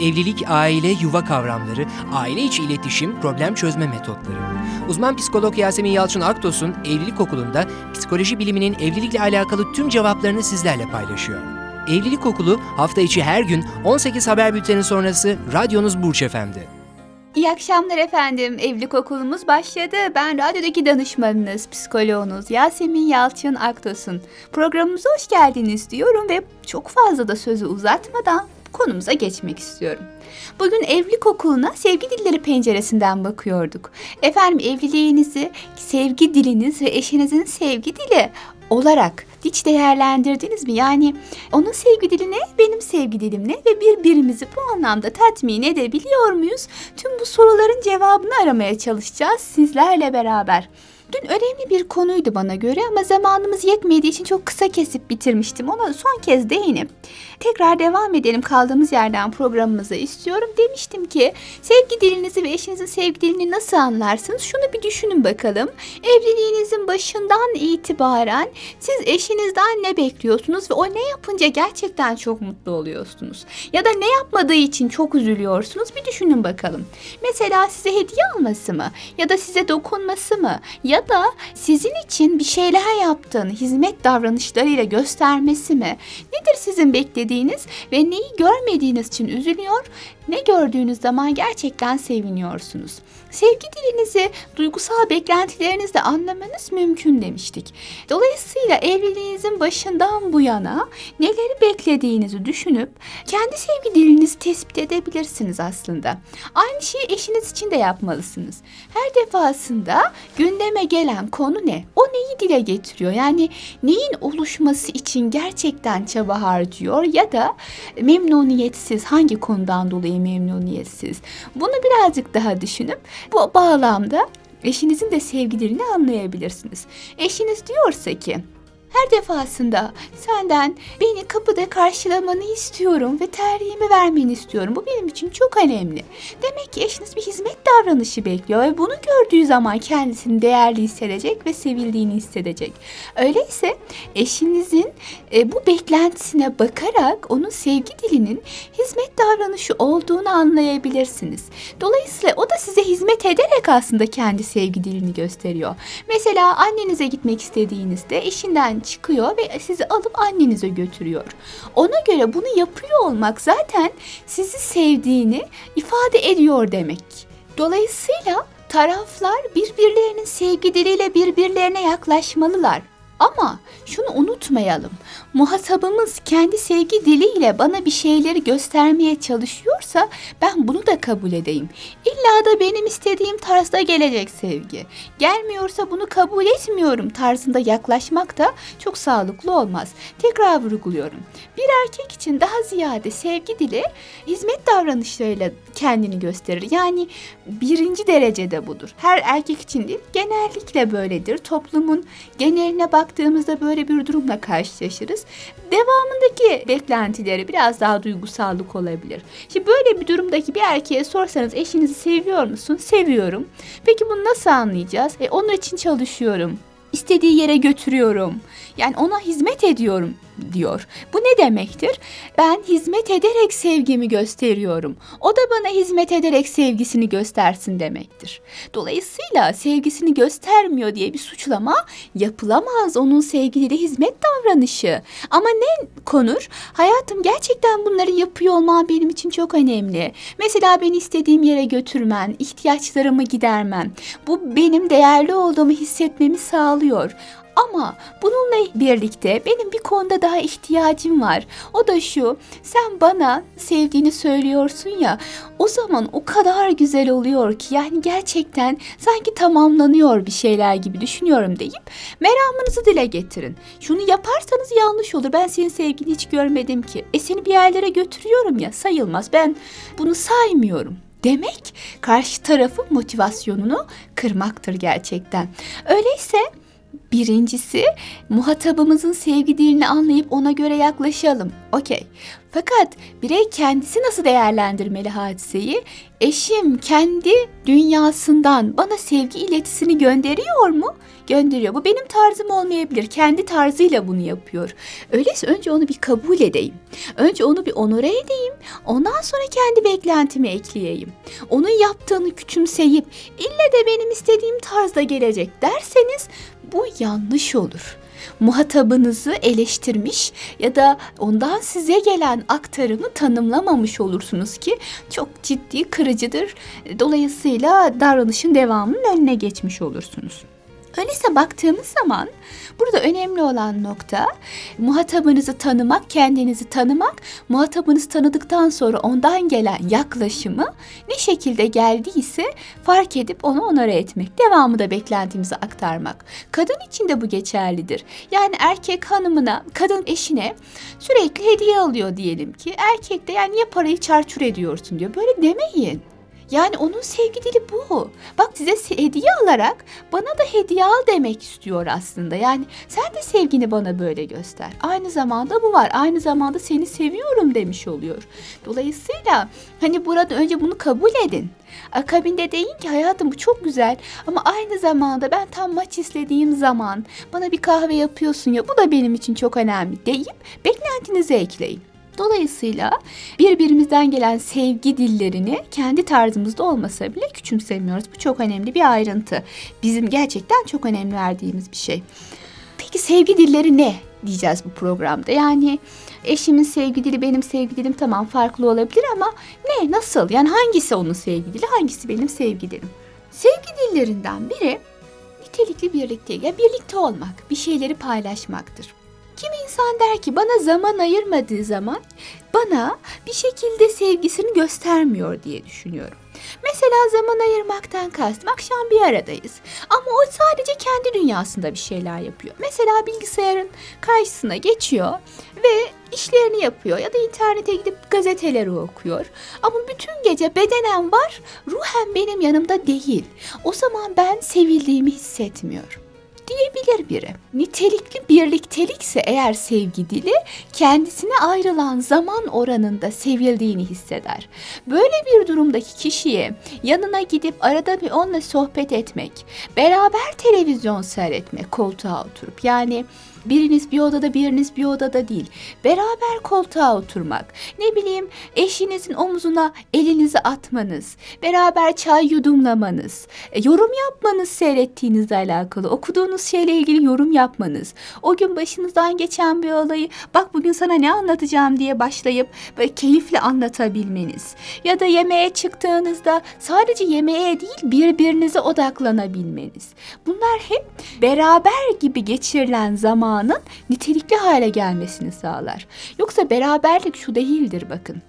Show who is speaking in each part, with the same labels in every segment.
Speaker 1: Evlilik, aile, yuva kavramları, aile içi iletişim, problem çözme metotları. Uzman psikolog Yasemin Yalçın Aktos'un Evlilik Okulu'nda psikoloji biliminin evlilikle alakalı tüm cevaplarını sizlerle paylaşıyor. Evlilik Okulu hafta içi her gün 18 haber bülteni sonrası radyonuz Burç Efendi.
Speaker 2: İyi akşamlar efendim. Evlilik okulumuz başladı. Ben radyodaki danışmanınız, psikoloğunuz Yasemin Yalçın Aktos'un. Programımıza hoş geldiniz diyorum ve çok fazla da sözü uzatmadan konumuza geçmek istiyorum. Bugün evlilik okuluna sevgi dilleri penceresinden bakıyorduk. Efendim evliliğinizi sevgi diliniz ve eşinizin sevgi dili olarak hiç değerlendirdiniz mi? Yani onun sevgi dili ne, benim sevgi dilim ne ve birbirimizi bu anlamda tatmin edebiliyor muyuz? Tüm bu soruların cevabını aramaya çalışacağız sizlerle beraber. Dün önemli bir konuydu bana göre ama zamanımız yetmediği için çok kısa kesip bitirmiştim. Ona son kez değinip tekrar devam edelim kaldığımız yerden programımıza istiyorum. Demiştim ki sevgi dilinizi ve eşinizin sevgi dilini nasıl anlarsınız? Şunu bir düşünün bakalım. Evliliğinizin başından itibaren siz eşinizden ne bekliyorsunuz ve o ne yapınca gerçekten çok mutlu oluyorsunuz? Ya da ne yapmadığı için çok üzülüyorsunuz? Bir düşünün bakalım. Mesela size hediye alması mı? Ya da size dokunması mı? Ya da sizin için bir şeyler yaptığını hizmet davranışlarıyla göstermesi mi? Nedir sizin beklediğiniz ve neyi görmediğiniz için üzülüyor? Ne gördüğünüz zaman gerçekten seviniyorsunuz. Sevgi dilinizi duygusal beklentilerinizle anlamanız mümkün demiştik. Dolayısıyla evliliğinizin başından bu yana neleri beklediğinizi düşünüp kendi sevgi dilinizi tespit edebilirsiniz aslında. Aynı şeyi eşiniz için de yapmalısınız. Her defasında gündeme gelen konu ne? O neyi dile getiriyor? Yani neyin oluşması için gerçekten çaba harcıyor ya da memnuniyetsiz hangi konudan dolayı memnuniyetsiz? Bunu birazcık daha düşünüp bu bağlamda eşinizin de sevgilerini anlayabilirsiniz. Eşiniz diyorsa ki her defasında senden beni kapıda karşılamanı istiyorum ve terliğimi vermeni istiyorum. Bu benim için çok önemli. Demek ki eşiniz bir hizmet davranışı bekliyor ve bunu gördüğü zaman kendisini değerli hissedecek ve sevildiğini hissedecek. Öyleyse eşinizin e, bu beklentisine bakarak onun sevgi dilinin hizmet davranışı olduğunu anlayabilirsiniz. Dolayısıyla o da size hizmet ederek aslında kendi sevgi dilini gösteriyor. Mesela annenize gitmek istediğinizde eşinden çıkıyor ve sizi alıp annenize götürüyor. Ona göre bunu yapıyor olmak zaten sizi sevdiğini ifade ediyor demek. Dolayısıyla taraflar birbirlerinin sevgi diliyle birbirlerine yaklaşmalılar. Ama şunu unutmayalım. Muhatabımız kendi sevgi diliyle bana bir şeyleri göstermeye çalışıyorsa ben bunu da kabul edeyim. İlla da benim istediğim tarzda gelecek sevgi. Gelmiyorsa bunu kabul etmiyorum tarzında yaklaşmak da çok sağlıklı olmaz. Tekrar vurguluyorum. Bir erkek için daha ziyade sevgi dili hizmet davranışlarıyla kendini gösterir. Yani birinci derecede budur. Her erkek için değil genellikle böyledir. Toplumun geneline baktığımızda böyle bir durumla karşılaşırız. Devamındaki beklentileri biraz daha duygusallık olabilir. Şimdi böyle bir durumdaki bir erkeğe sorsanız eşinizi seviyor musun? Seviyorum. Peki bunu nasıl anlayacağız? E, onun için çalışıyorum istediği yere götürüyorum. Yani ona hizmet ediyorum diyor. Bu ne demektir? Ben hizmet ederek sevgimi gösteriyorum. O da bana hizmet ederek sevgisini göstersin demektir. Dolayısıyla sevgisini göstermiyor diye bir suçlama yapılamaz onun sevgileri hizmet davranışı. Ama ne konur? Hayatım gerçekten bunları yapıyor olman benim için çok önemli. Mesela beni istediğim yere götürmen, ihtiyaçlarımı gidermen. Bu benim değerli olduğumu hissetmemi sağlıyor. Ama bununla birlikte benim bir konuda daha ihtiyacım var. O da şu. Sen bana sevdiğini söylüyorsun ya. O zaman o kadar güzel oluyor ki yani gerçekten sanki tamamlanıyor bir şeyler gibi düşünüyorum deyip meramınızı dile getirin. Şunu yaparsanız yanlış olur. Ben senin sevgini hiç görmedim ki. E seni bir yerlere götürüyorum ya sayılmaz. Ben bunu saymıyorum demek karşı tarafın motivasyonunu kırmaktır gerçekten. Öyleyse Birincisi muhatabımızın sevgi dilini anlayıp ona göre yaklaşalım. Okey. Fakat birey kendisi nasıl değerlendirmeli hadiseyi? Eşim kendi dünyasından bana sevgi iletisini gönderiyor mu? Gönderiyor. Bu benim tarzım olmayabilir. Kendi tarzıyla bunu yapıyor. Öyleyse önce onu bir kabul edeyim. Önce onu bir onore edeyim. Ondan sonra kendi beklentimi ekleyeyim. Onun yaptığını küçümseyip ille de benim istediğim tarzda gelecek derseniz bu yanlış olur muhatabınızı eleştirmiş ya da ondan size gelen aktarımı tanımlamamış olursunuz ki çok ciddi kırıcıdır. Dolayısıyla davranışın devamının önüne geçmiş olursunuz. Öyleyse baktığımız zaman burada önemli olan nokta muhatabınızı tanımak, kendinizi tanımak, muhatabınızı tanıdıktan sonra ondan gelen yaklaşımı ne şekilde geldiyse fark edip onu onore etmek. Devamı da beklentimizi aktarmak. Kadın için de bu geçerlidir. Yani erkek hanımına, kadın eşine sürekli hediye alıyor diyelim ki. Erkek de yani niye parayı çarçur ediyorsun diyor. Böyle demeyin. Yani onun sevgi dili bu. Bak size hediye alarak bana da hediye al demek istiyor aslında. Yani sen de sevgini bana böyle göster. Aynı zamanda bu var. Aynı zamanda seni seviyorum demiş oluyor. Dolayısıyla hani burada önce bunu kabul edin. Akabinde deyin ki hayatım bu çok güzel ama aynı zamanda ben tam maç istediğim zaman bana bir kahve yapıyorsun ya bu da benim için çok önemli deyip beklentinizi ekleyin. Dolayısıyla birbirimizden gelen sevgi dillerini kendi tarzımızda olmasa bile küçümsemiyoruz. Bu çok önemli bir ayrıntı. Bizim gerçekten çok önemli verdiğimiz bir şey. Peki sevgi dilleri ne diyeceğiz bu programda? Yani eşimin sevgi dili benim sevgi dilim tamam farklı olabilir ama ne nasıl? Yani hangisi onun sevgi dili hangisi benim sevgi dilim? Sevgi dillerinden biri nitelikli birlikte ya birlikte olmak, bir şeyleri paylaşmaktır. Kimi insan der ki bana zaman ayırmadığı zaman bana bir şekilde sevgisini göstermiyor diye düşünüyorum. Mesela zaman ayırmaktan kastım akşam bir aradayız ama o sadece kendi dünyasında bir şeyler yapıyor. Mesela bilgisayarın karşısına geçiyor ve işlerini yapıyor ya da internete gidip gazeteleri okuyor. Ama bütün gece bedenen var, ruhen benim yanımda değil. O zaman ben sevildiğimi hissetmiyorum diyebilir biri. Nitelikli birliktelikse eğer sevgi dili kendisine ayrılan zaman oranında sevildiğini hisseder. Böyle bir durumdaki kişiye yanına gidip arada bir onunla sohbet etmek, beraber televizyon seyretmek koltuğa oturup yani Biriniz bir odada biriniz bir odada değil. Beraber koltuğa oturmak. Ne bileyim eşinizin omuzuna elinizi atmanız. Beraber çay yudumlamanız. E, yorum yapmanız seyrettiğinizle alakalı. Okuduğunuz şeyle ilgili yorum yapmanız. O gün başınızdan geçen bir olayı bak bugün sana ne anlatacağım diye başlayıp böyle keyifle anlatabilmeniz. Ya da yemeğe çıktığınızda sadece yemeğe değil birbirinize odaklanabilmeniz. Bunlar hep beraber gibi geçirilen zaman zamanın nitelikli hale gelmesini sağlar. Yoksa beraberlik şu değildir bakın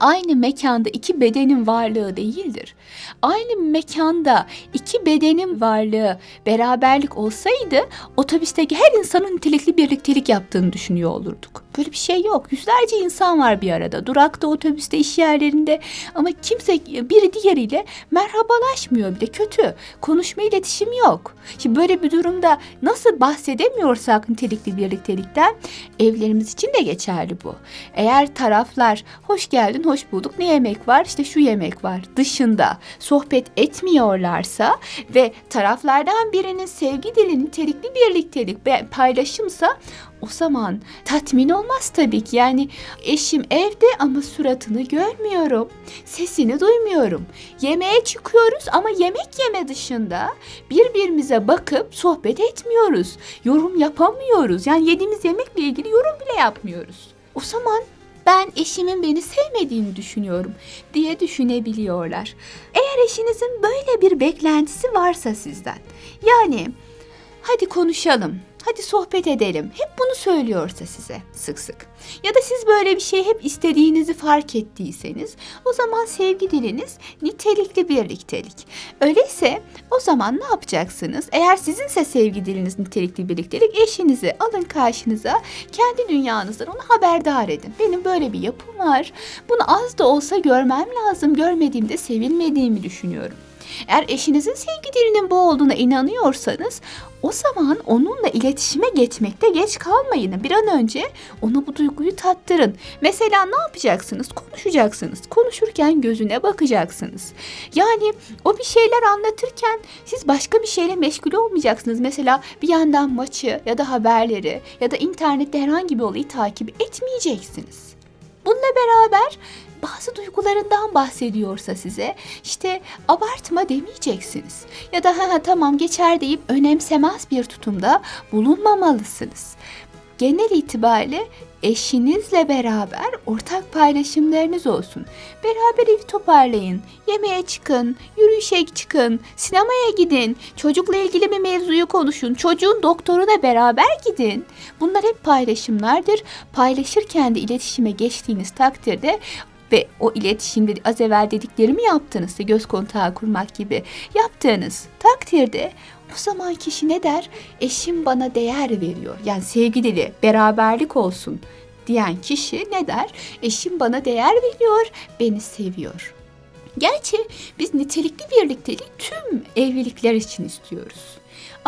Speaker 2: aynı mekanda iki bedenin varlığı değildir. Aynı mekanda iki bedenin varlığı beraberlik olsaydı otobüsteki her insanın nitelikli birliktelik yaptığını düşünüyor olurduk. Böyle bir şey yok. Yüzlerce insan var bir arada. Durakta, otobüste, iş yerlerinde ama kimse biri diğeriyle merhabalaşmıyor bile. Kötü. Konuşma iletişim yok. Şimdi böyle bir durumda nasıl bahsedemiyorsak nitelikli birliktelikten evlerimiz için de geçerli bu. Eğer taraflar hoş geldin, hoş bulduk. Ne yemek var? İşte şu yemek var. Dışında sohbet etmiyorlarsa ve taraflardan birinin sevgi dili nitelikli birliktelik paylaşımsa o zaman tatmin olmaz tabii ki. Yani eşim evde ama suratını görmüyorum. Sesini duymuyorum. Yemeğe çıkıyoruz ama yemek yeme dışında birbirimize bakıp sohbet etmiyoruz. Yorum yapamıyoruz. Yani yediğimiz yemekle ilgili yorum bile yapmıyoruz. O zaman ben eşimin beni sevmediğini düşünüyorum diye düşünebiliyorlar. Eğer eşinizin böyle bir beklentisi varsa sizden yani hadi konuşalım Hadi sohbet edelim. Hep bunu söylüyorsa size sık sık. Ya da siz böyle bir şey hep istediğinizi fark ettiyseniz o zaman sevgi diliniz nitelikli birliktelik. Öyleyse o zaman ne yapacaksınız? Eğer sizinse sevgi diliniz nitelikli birliktelik eşinizi alın karşınıza kendi dünyanızdan onu haberdar edin. Benim böyle bir yapım var. Bunu az da olsa görmem lazım. Görmediğimde sevilmediğimi düşünüyorum. Eğer eşinizin sevgi dilinin bu olduğuna inanıyorsanız o zaman onunla iletişime geçmekte geç kalmayın. Bir an önce ona bu duyguyu tattırın. Mesela ne yapacaksınız? Konuşacaksınız. Konuşurken gözüne bakacaksınız. Yani o bir şeyler anlatırken siz başka bir şeyle meşgul olmayacaksınız. Mesela bir yandan maçı ya da haberleri ya da internette herhangi bir olayı takip etmeyeceksiniz. Bununla beraber bazı duygularından bahsediyorsa size işte abartma demeyeceksiniz. Ya da ha, tamam geçer deyip önemsemez bir tutumda bulunmamalısınız. Genel itibariyle eşinizle beraber ortak paylaşımlarınız olsun. Beraber evi toparlayın, yemeğe çıkın, yürüyüşe çıkın, sinemaya gidin, çocukla ilgili bir mevzuyu konuşun, çocuğun doktoruna beraber gidin. Bunlar hep paylaşımlardır. Paylaşırken de iletişime geçtiğiniz takdirde ve o iletişimde az evvel dediklerimi yaptığınızda göz kontağı kurmak gibi yaptığınız takdirde o zaman kişi ne der? Eşim bana değer veriyor. Yani sevgi dili, beraberlik olsun diyen kişi ne der? Eşim bana değer veriyor, beni seviyor. Gerçi biz nitelikli birlikteliği tüm evlilikler için istiyoruz.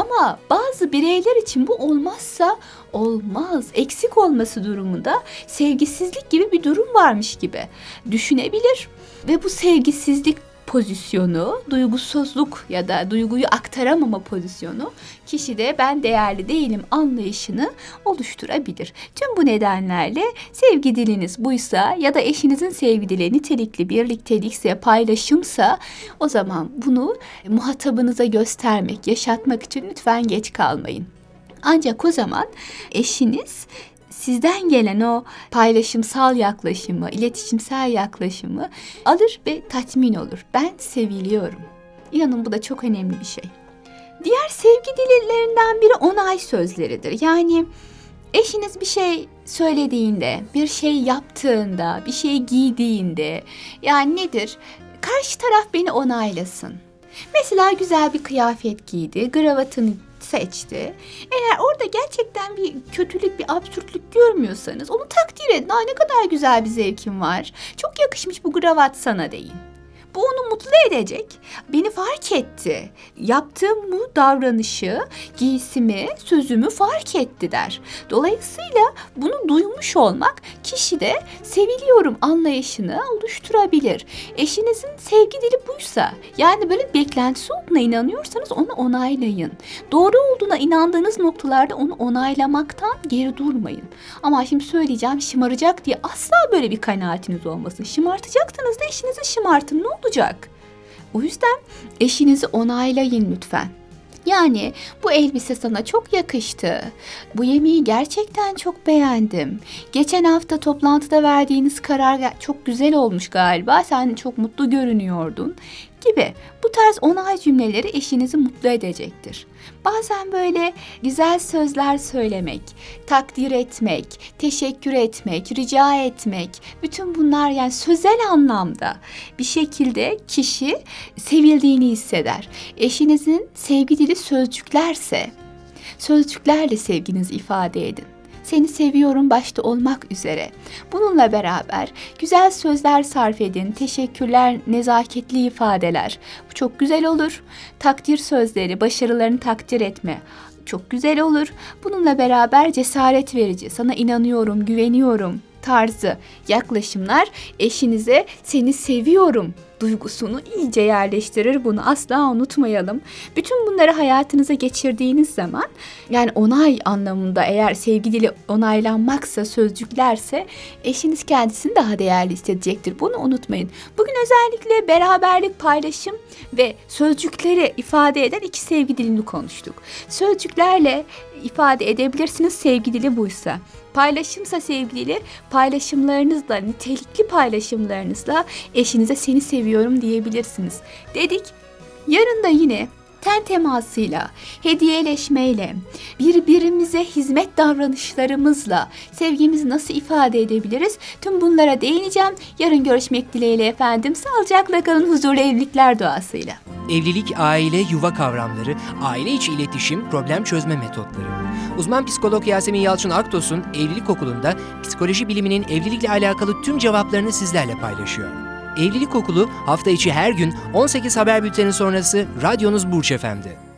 Speaker 2: Ama bazı bireyler için bu olmazsa olmaz. Eksik olması durumunda sevgisizlik gibi bir durum varmış gibi düşünebilir ve bu sevgisizlik pozisyonu, duygusuzluk ya da duyguyu aktaramama pozisyonu kişide ben değerli değilim anlayışını oluşturabilir. Tüm bu nedenlerle sevgi diliniz buysa ya da eşinizin sevgi dili nitelikli birliktelikse, paylaşımsa o zaman bunu muhatabınıza göstermek, yaşatmak için lütfen geç kalmayın. Ancak o zaman eşiniz sizden gelen o paylaşımsal yaklaşımı, iletişimsel yaklaşımı alır ve tatmin olur. Ben seviliyorum. İnanın bu da çok önemli bir şey. Diğer sevgi dillerinden biri onay sözleridir. Yani eşiniz bir şey söylediğinde, bir şey yaptığında, bir şey giydiğinde yani nedir? Karşı taraf beni onaylasın. Mesela güzel bir kıyafet giydi, gravatını seçti. Eğer orada gerçekten bir kötülük, bir absürtlük görmüyorsanız onu takdir edin. Aa ne kadar güzel bir zevkin var. Çok yakışmış bu gravat sana deyin. Bu onu mutlu edecek. Beni fark etti. Yaptığım bu davranışı, giysimi, sözümü fark etti der. Dolayısıyla bunu duymuş olmak kişide seviliyorum anlayışını oluşturabilir. Eşinizin sevgi dili buysa, yani böyle beklentisi olduğuna inanıyorsanız onu onaylayın. Doğru olduğuna inandığınız noktalarda onu onaylamaktan geri durmayın. Ama şimdi söyleyeceğim şımaracak diye asla böyle bir kanaatiniz olmasın. Şımartacaksınız da eşinizi şımartın. Ne olacak? O yüzden eşinizi onaylayın lütfen. Yani bu elbise sana çok yakıştı. Bu yemeği gerçekten çok beğendim. Geçen hafta toplantıda verdiğiniz karar çok güzel olmuş galiba. Sen çok mutlu görünüyordun gibi. Bu tarz onay cümleleri eşinizi mutlu edecektir. Bazen böyle güzel sözler söylemek, takdir etmek, teşekkür etmek, rica etmek, bütün bunlar yani sözel anlamda bir şekilde kişi sevildiğini hisseder. Eşinizin sevgi dili sözcüklerse, sözcüklerle sevginizi ifade edin seni seviyorum başta olmak üzere. Bununla beraber güzel sözler sarf edin, teşekkürler, nezaketli ifadeler. Bu çok güzel olur. Takdir sözleri, başarılarını takdir etme çok güzel olur. Bununla beraber cesaret verici, sana inanıyorum, güveniyorum tarzı yaklaşımlar eşinize seni seviyorum duygusunu iyice yerleştirir. Bunu asla unutmayalım. Bütün bunları hayatınıza geçirdiğiniz zaman yani onay anlamında eğer sevgi dili onaylanmaksa, sözcüklerse eşiniz kendisini daha değerli hissedecektir. Bunu unutmayın. Bugün özellikle beraberlik, paylaşım ve sözcükleri ifade eden iki sevgi dilini konuştuk. Sözcüklerle ifade edebilirsiniz sevgi dili buysa. Paylaşımsa sevgili paylaşımlarınızla, nitelikli paylaşımlarınızla eşinize seni seviyorum diyebilirsiniz. Dedik. Yarın da yine ten temasıyla, hediyeleşmeyle, birbirimize hizmet davranışlarımızla sevgimizi nasıl ifade edebiliriz? Tüm bunlara değineceğim. Yarın görüşmek dileğiyle efendim. Sağlıcakla kalın huzurlu evlilikler duasıyla.
Speaker 1: Evlilik, aile, yuva kavramları, aile içi iletişim, problem çözme metotları. Uzman psikolog Yasemin Yalçın Aktos'un Evlilik Okulu'nda psikoloji biliminin evlilikle alakalı tüm cevaplarını sizlerle paylaşıyor. Evlilik Okulu hafta içi her gün 18 haber bülteni sonrası radyonuz Burç Efendi.